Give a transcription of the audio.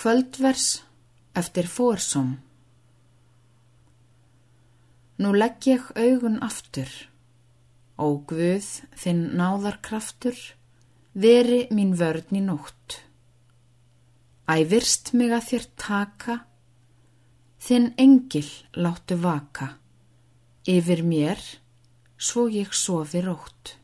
Kvöldvers eftir fórsom Nú legg ég augun aftur, ó Guð þinn náðarkraftur, veri mín vörn í nótt. Ævirst mig að þér taka, þinn engil láttu vaka, yfir mér svo ég sofi rótt.